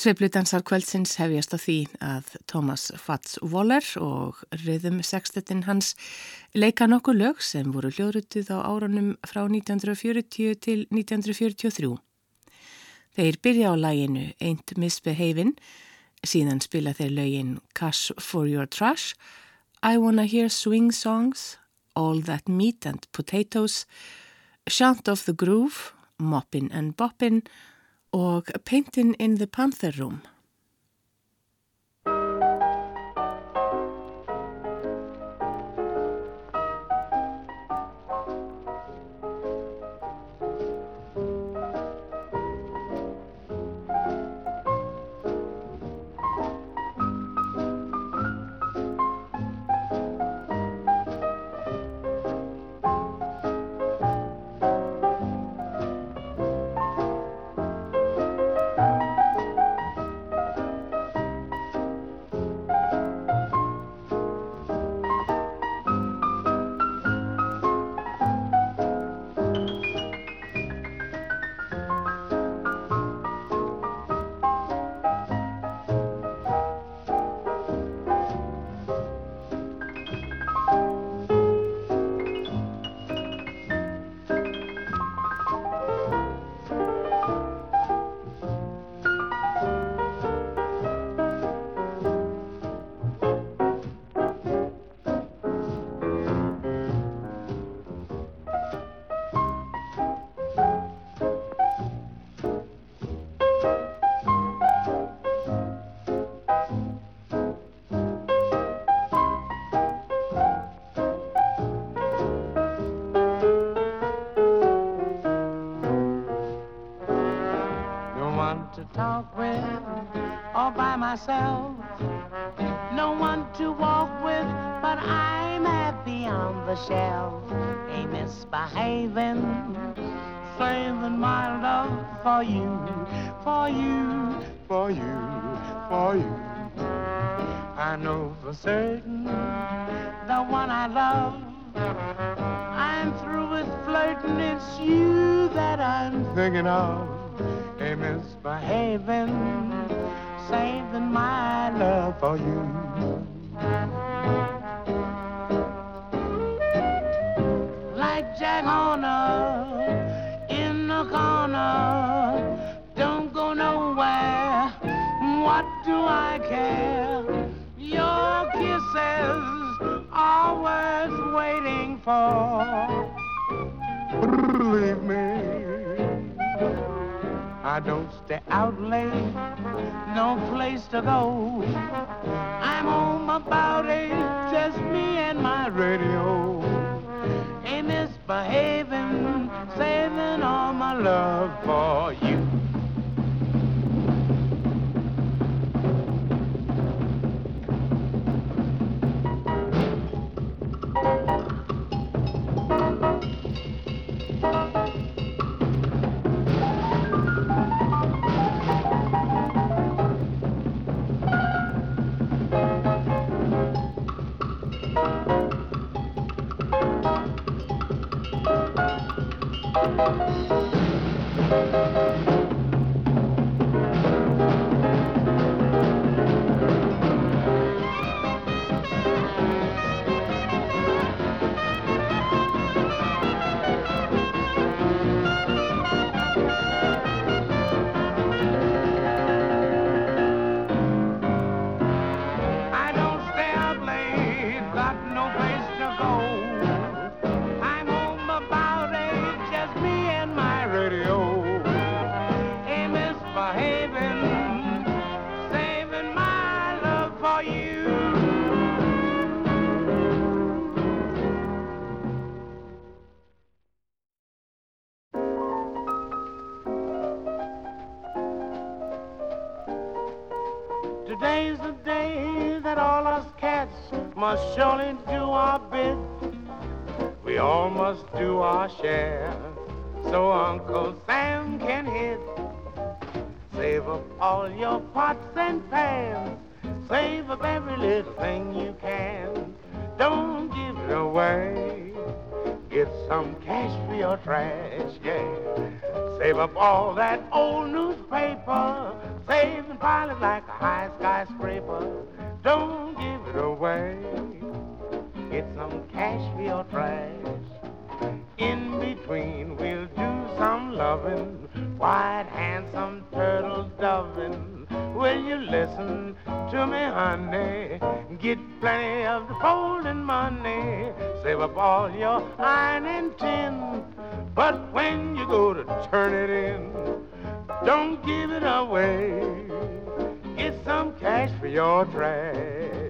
Sveifludansar kvöldsins hefjast á því að Thomas Fats Waller og rhythm sextetin hans leika nokkuð lög sem voru hljóðrutuð á árunum frá 1940 til 1943. Þeir byrja á læginu Ain't Misbehavin', síðan spila þeir lögin Cash for Your Trash, I Wanna Hear Swing Songs, All That Meat and Potatoes, Chant of the Groove, Moppin' and Boppin' og Paintin' in the Panther Room. Myself. No one to walk with, but I'm happy on the shelf. Ain't misbehaving, saving my love for you, for you, for you, for you. I know for certain the one I love. I'm through with flirting, it's you that I'm thinking of. Ain't misbehaving saving my love for you. Like Jack Horner in the corner, don't go nowhere. What do I care? Your kisses are worth waiting for. Believe me, I don't stay out late no place to go. I'm home about eight, just me and my radio. Ain't misbehaving, saving all my love for you. Música all that old newspaper. Pile it like a high skyscraper. Don't give it away. Get some cash for your trash. In between, we'll do some loving. White handsome turtle doving. Will you listen to me, honey? Get plenty of the folding money. Save up all your iron and tin. But when you go to turn it in, don't give it away. Get some cash for your trash.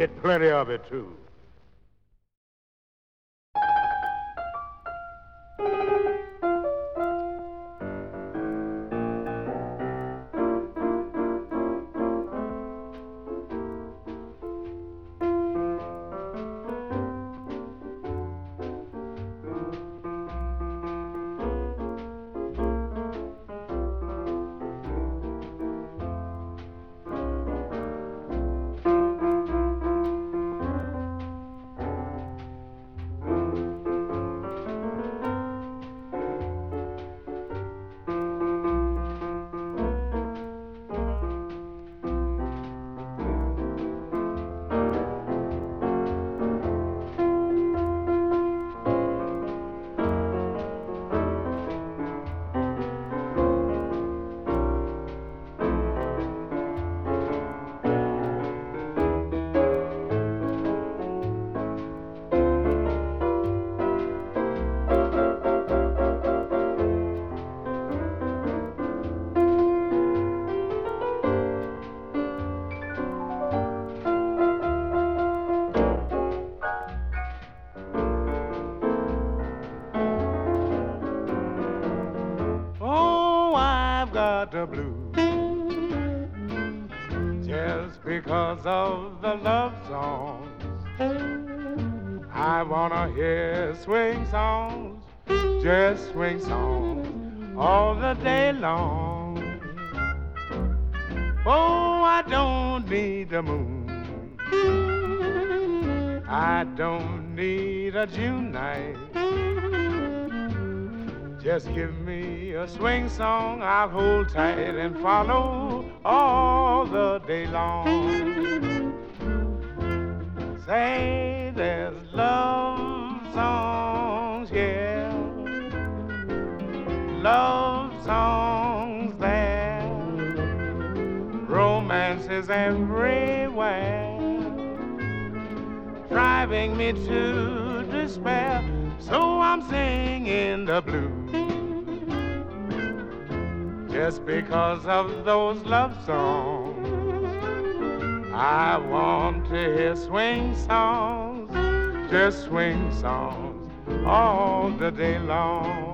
Get plenty of it, too. June night. Just give me a swing song, I'll hold tight and follow all the day long. Say there's love songs, yeah, love songs there. Romance is everywhere, driving me to despair. So I'm singing the blues just because of those love songs. I want to hear swing songs, just swing songs all the day long.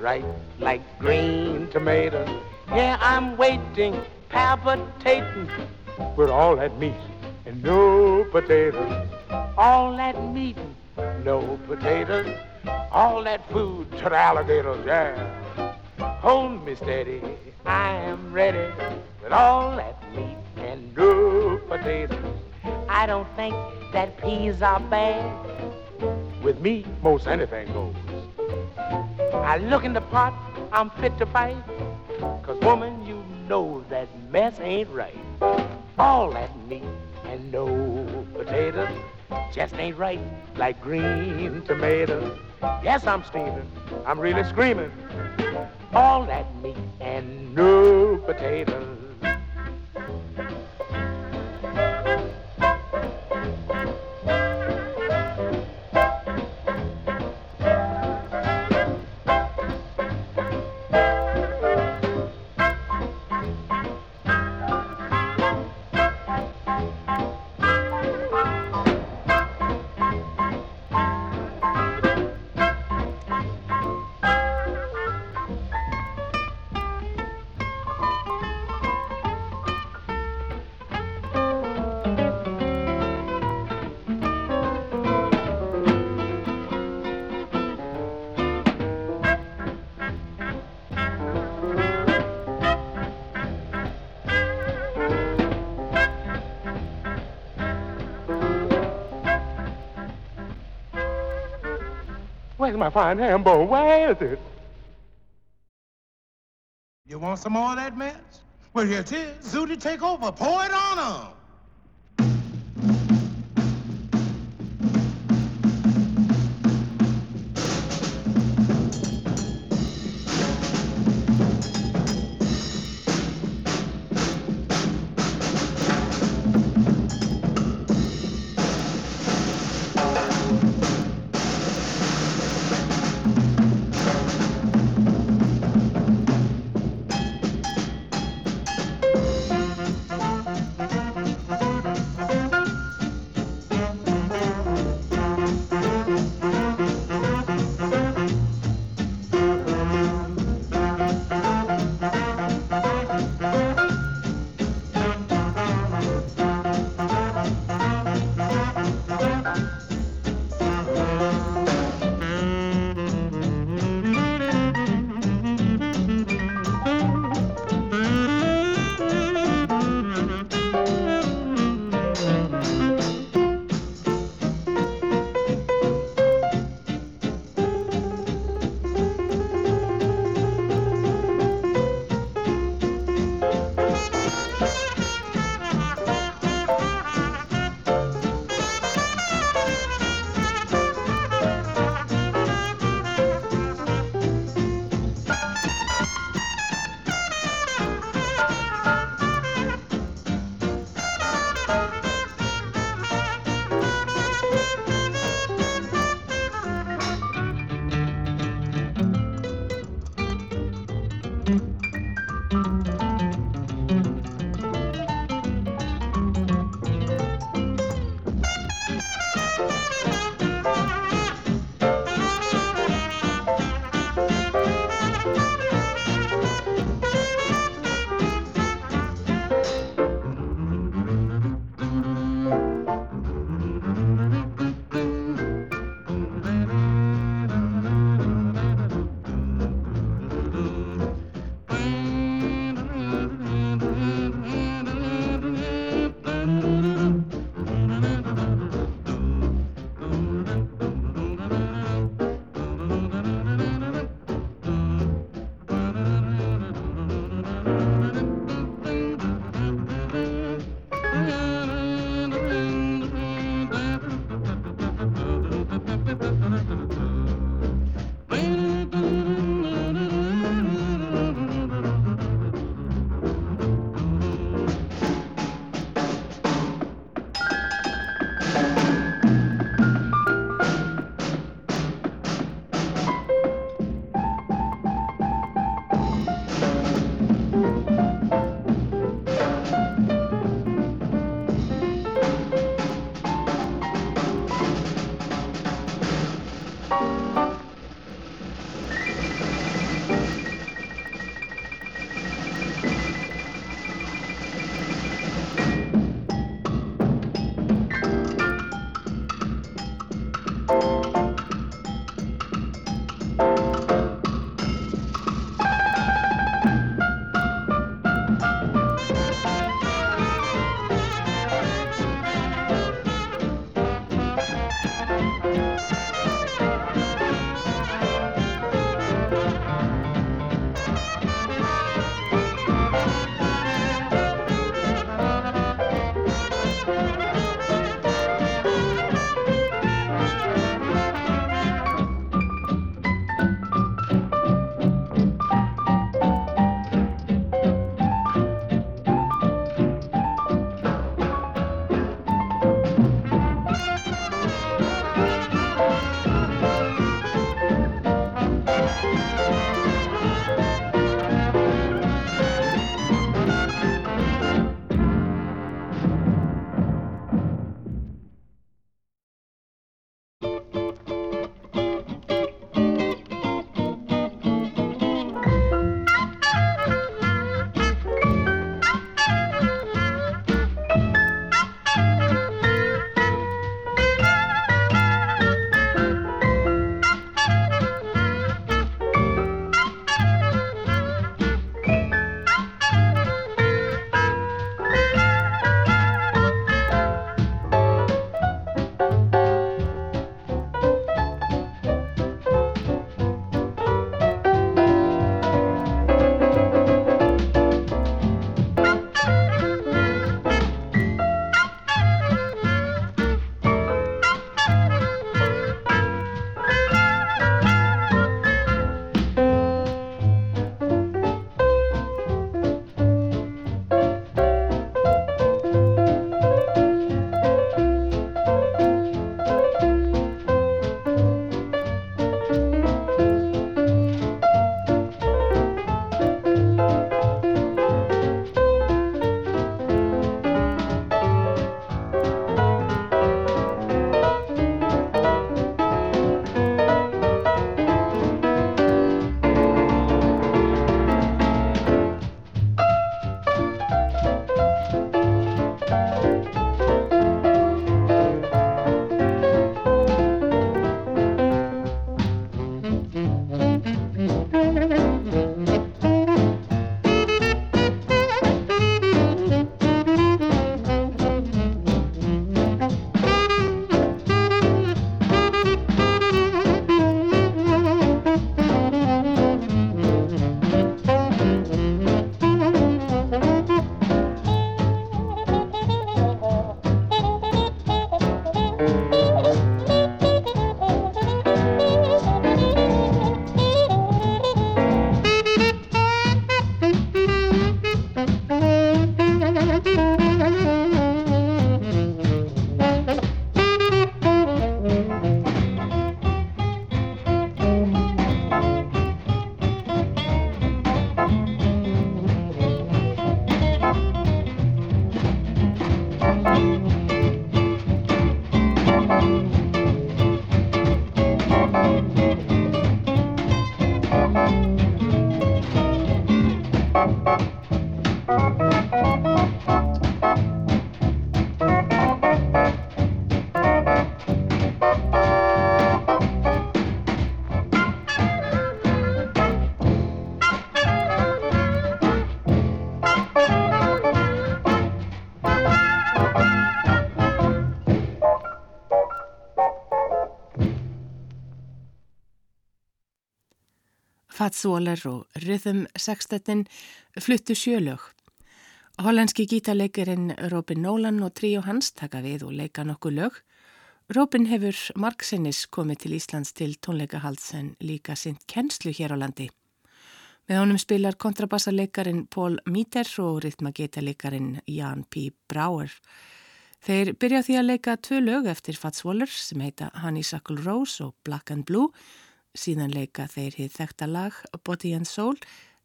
Right like green tomatoes. Yeah, I'm waiting, palpitating with all that meat and no potatoes. All that meat, and no potatoes. All that food to the alligators, yeah. Hold me steady, I am ready with all that meat and no potatoes. I don't think that peas are bad. With me, most anything goes. I look in the pot, I'm fit to fight. Cause woman, you know that mess ain't right. All that meat and no potatoes just ain't right like green tomatoes. Yes, I'm steaming. I'm really screaming. All that meat and no potatoes. My fine ham bone? Where is it? You want some more of that mess? Well, here it is. Zooty, take over. Pour it on them. Fats Waller og Rhythm Sextetin fluttu sjölög. Hollandski gítarleikerinn Robin Nolan og tríu hans taka við og leika nokkuð lög. Robin hefur margsinnis komið til Íslands til tónleikahalds en líka sint kennslu hér á landi. Með honum spilar kontrabassarleikarin Paul Míter og rithmagítarleikarin Jan P. Bráer. Þeir byrja því að leika tvö lög eftir Fats Waller sem heita Honeysuckle Rose og Black and Blue Síðan leika þeir hið þekta lag Body and Soul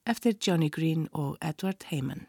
eftir Johnny Green og Edward Heyman.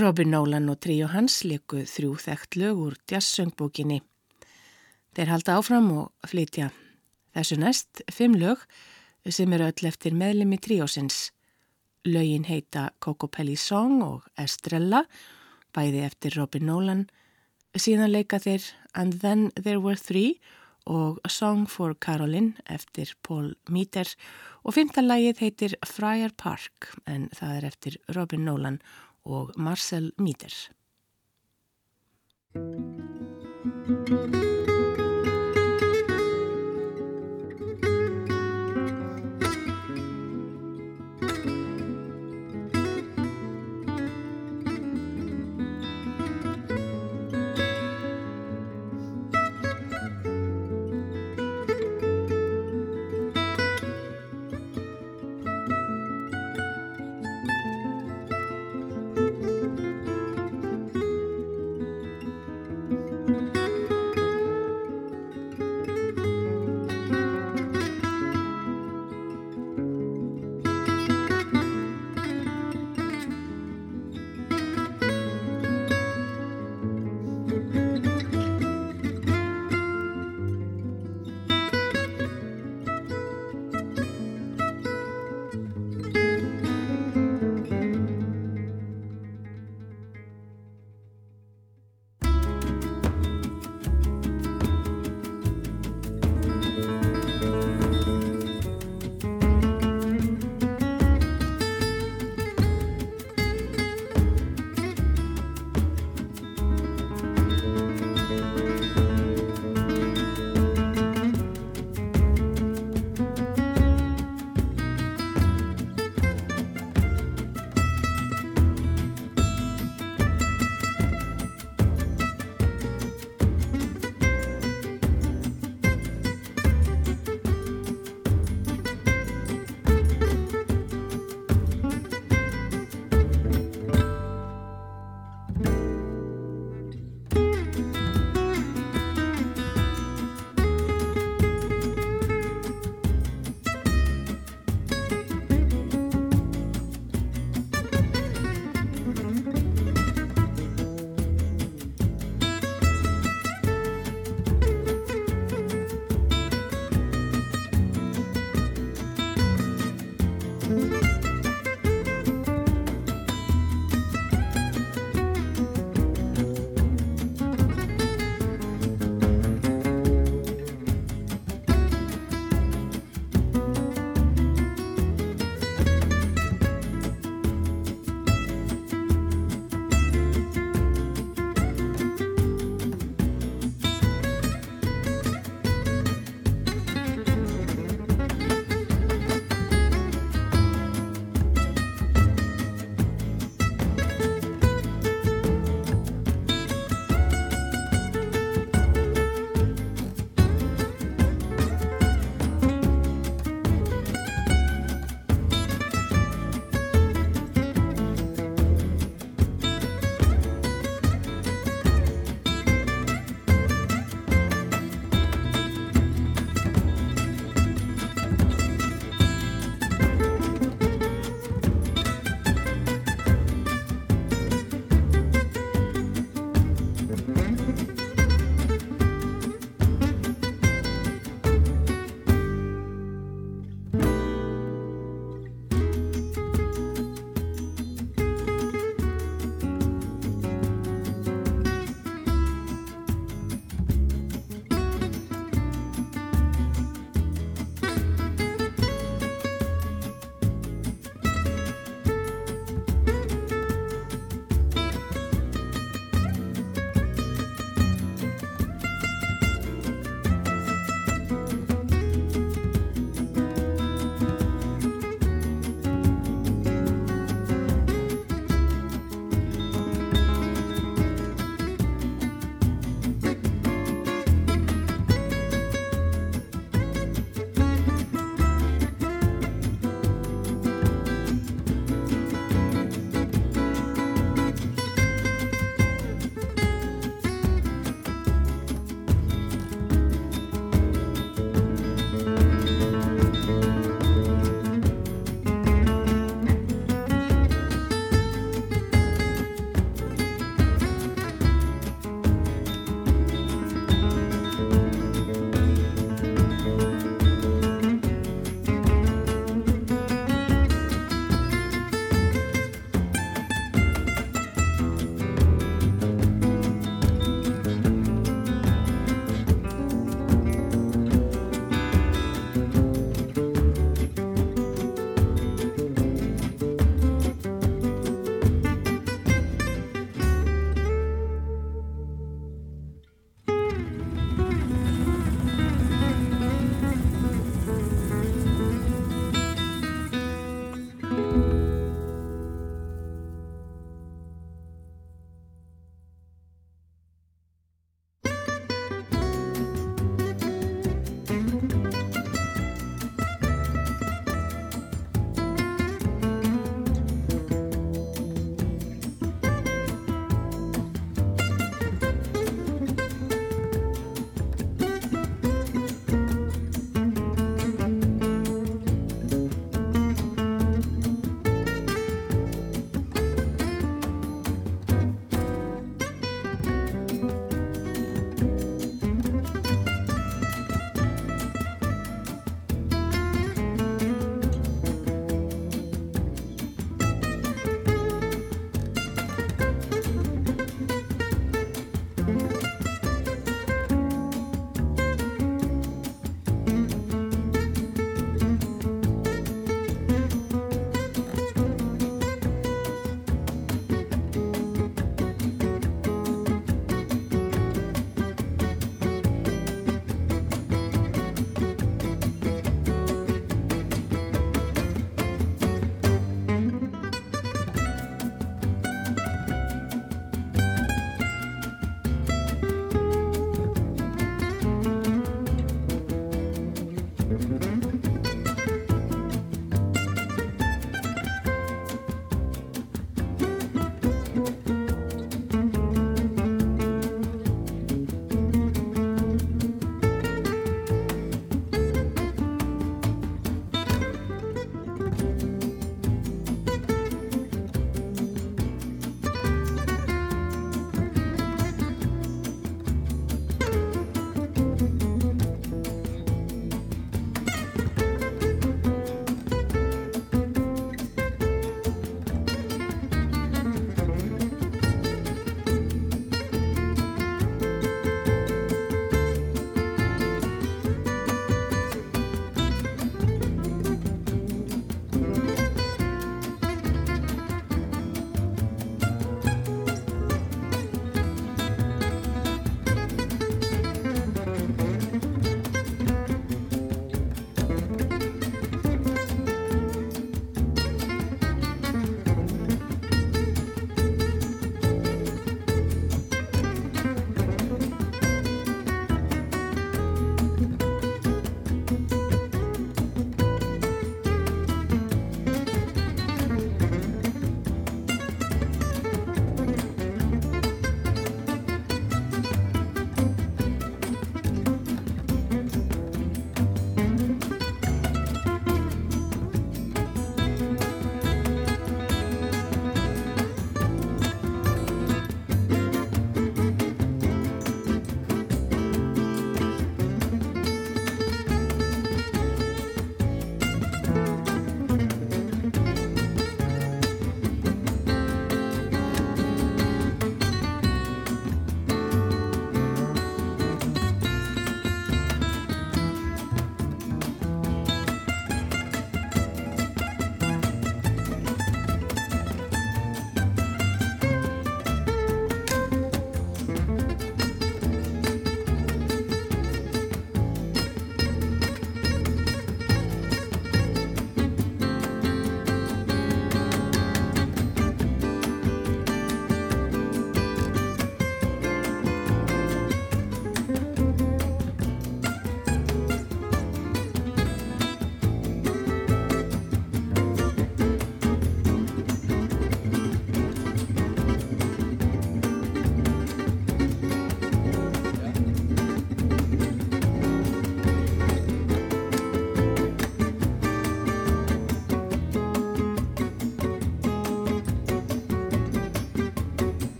Robin Nolan og tríu hans leku þrjú þekkt lög úr jazzsöngbókinni. Þeir halda áfram og flytja þessu næst fimm lög sem eru öll eftir meðlemi tríósins. Lögin heita Coco Pelli Song og Estrella, bæði eftir Robin Nolan. Síðan leika þeir And Then There Were Three og Song for Caroline eftir Paul Meter og fymta lægið heitir Friar Park en það er eftir Robin Nolan og Marcel Míter.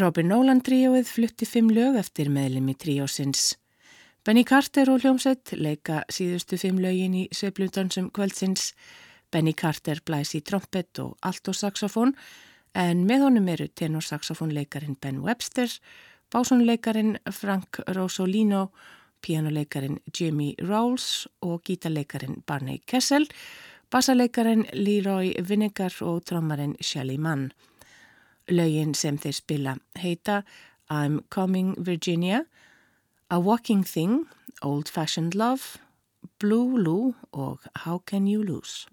Robin Nolan tríóið flutti fimm lög eftir meðlemi tríósins. Benny Carter og hljómsveit leika síðustu fimm lögin í sveipludansum kvöldsins. Benny Carter blæs í trompet og altosaxofón en með honum eru tenorsaxofónleikarin Ben Webster, básónleikarin Frank Rosolino, pianoleikarin Jimmy Rawls og gítarleikarin Barney Kessel, bassaleikarin Leroy Vinegar og trommarin Shelly Mann. Laugin sem þeir spila heita I'm Coming Virginia, A Walking Thing, Old Fashioned Love, Blue Lou og How Can You Lose.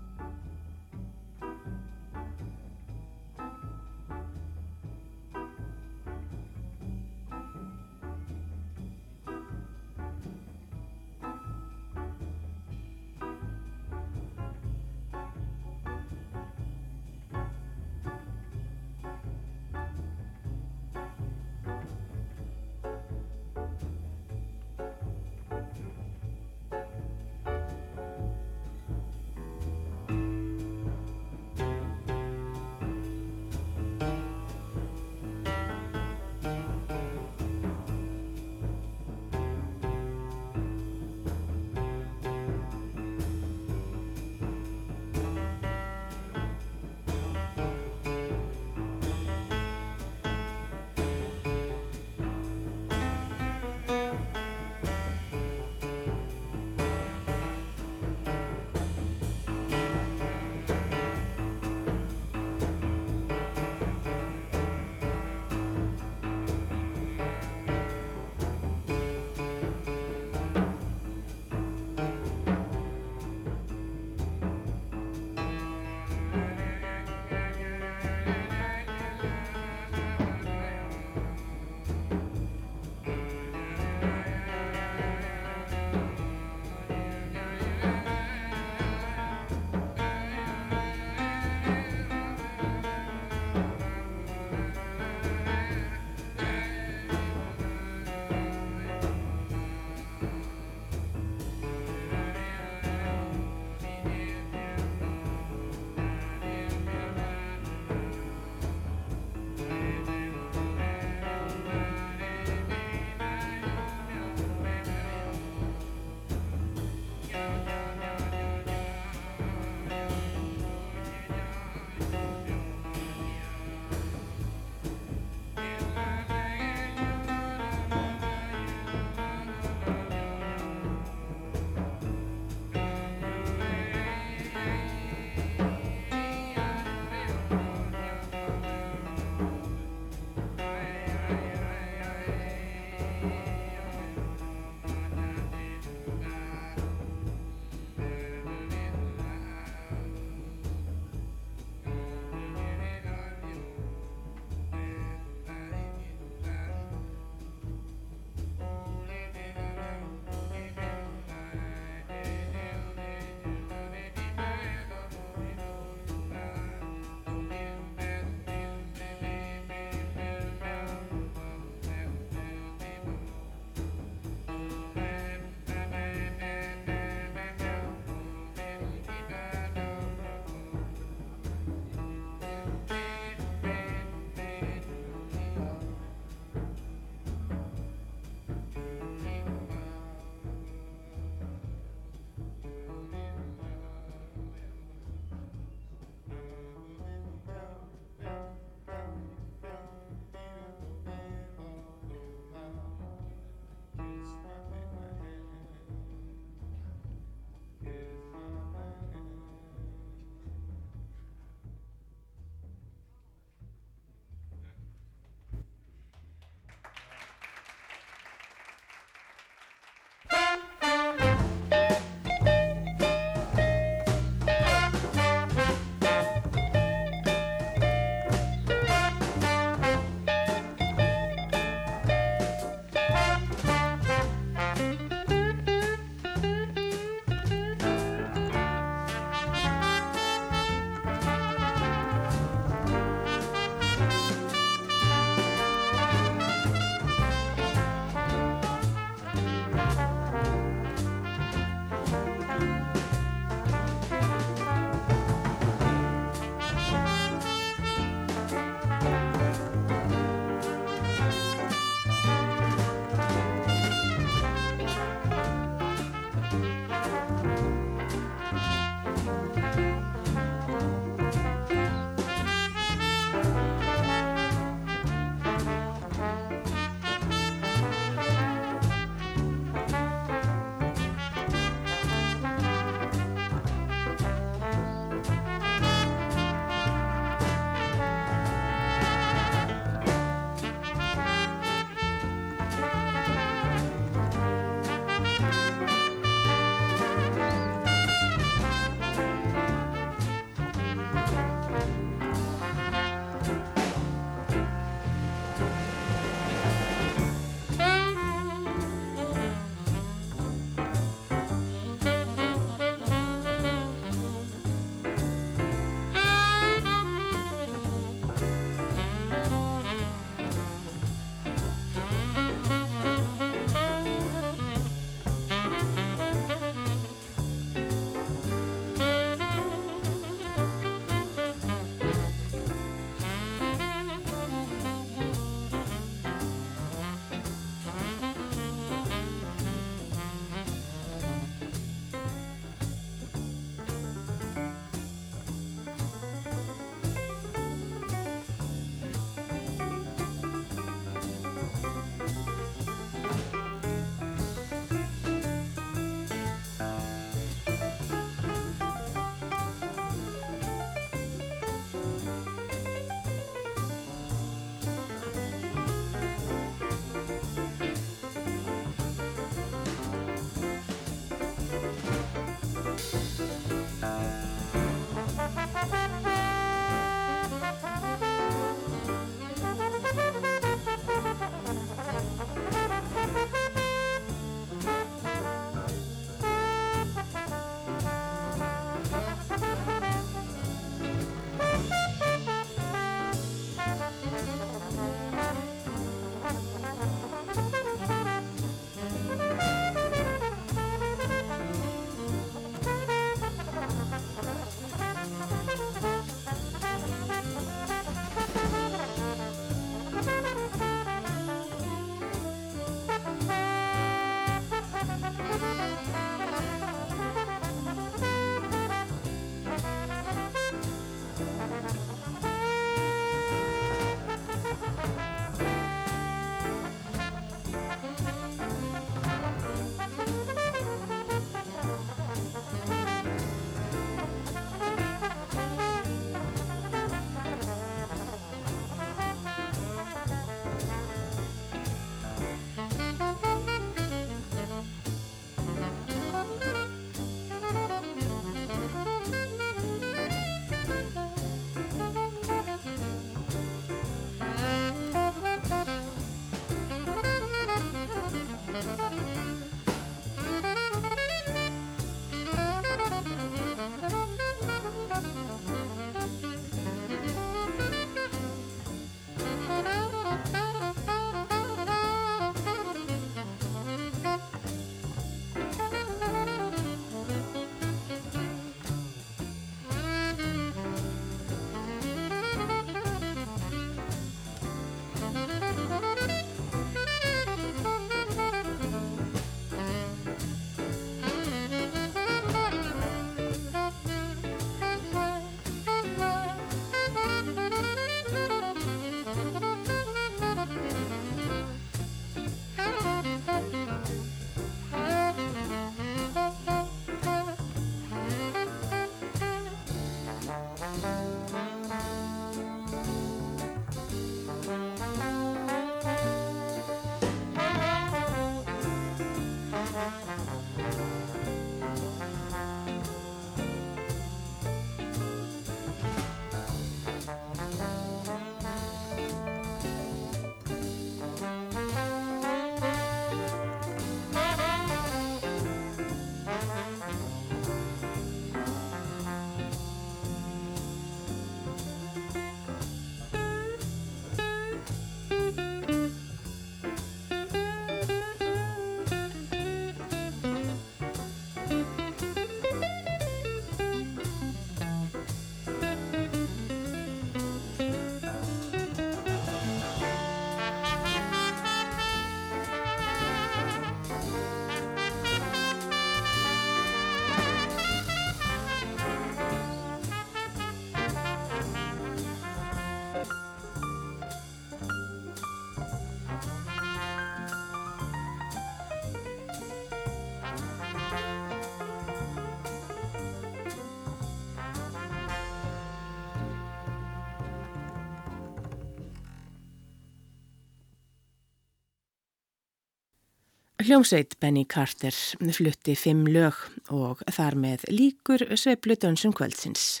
Hljómsveit Benny Carter flutti fimm lög og þar með líkur sveiplu dönsum kvöldsins.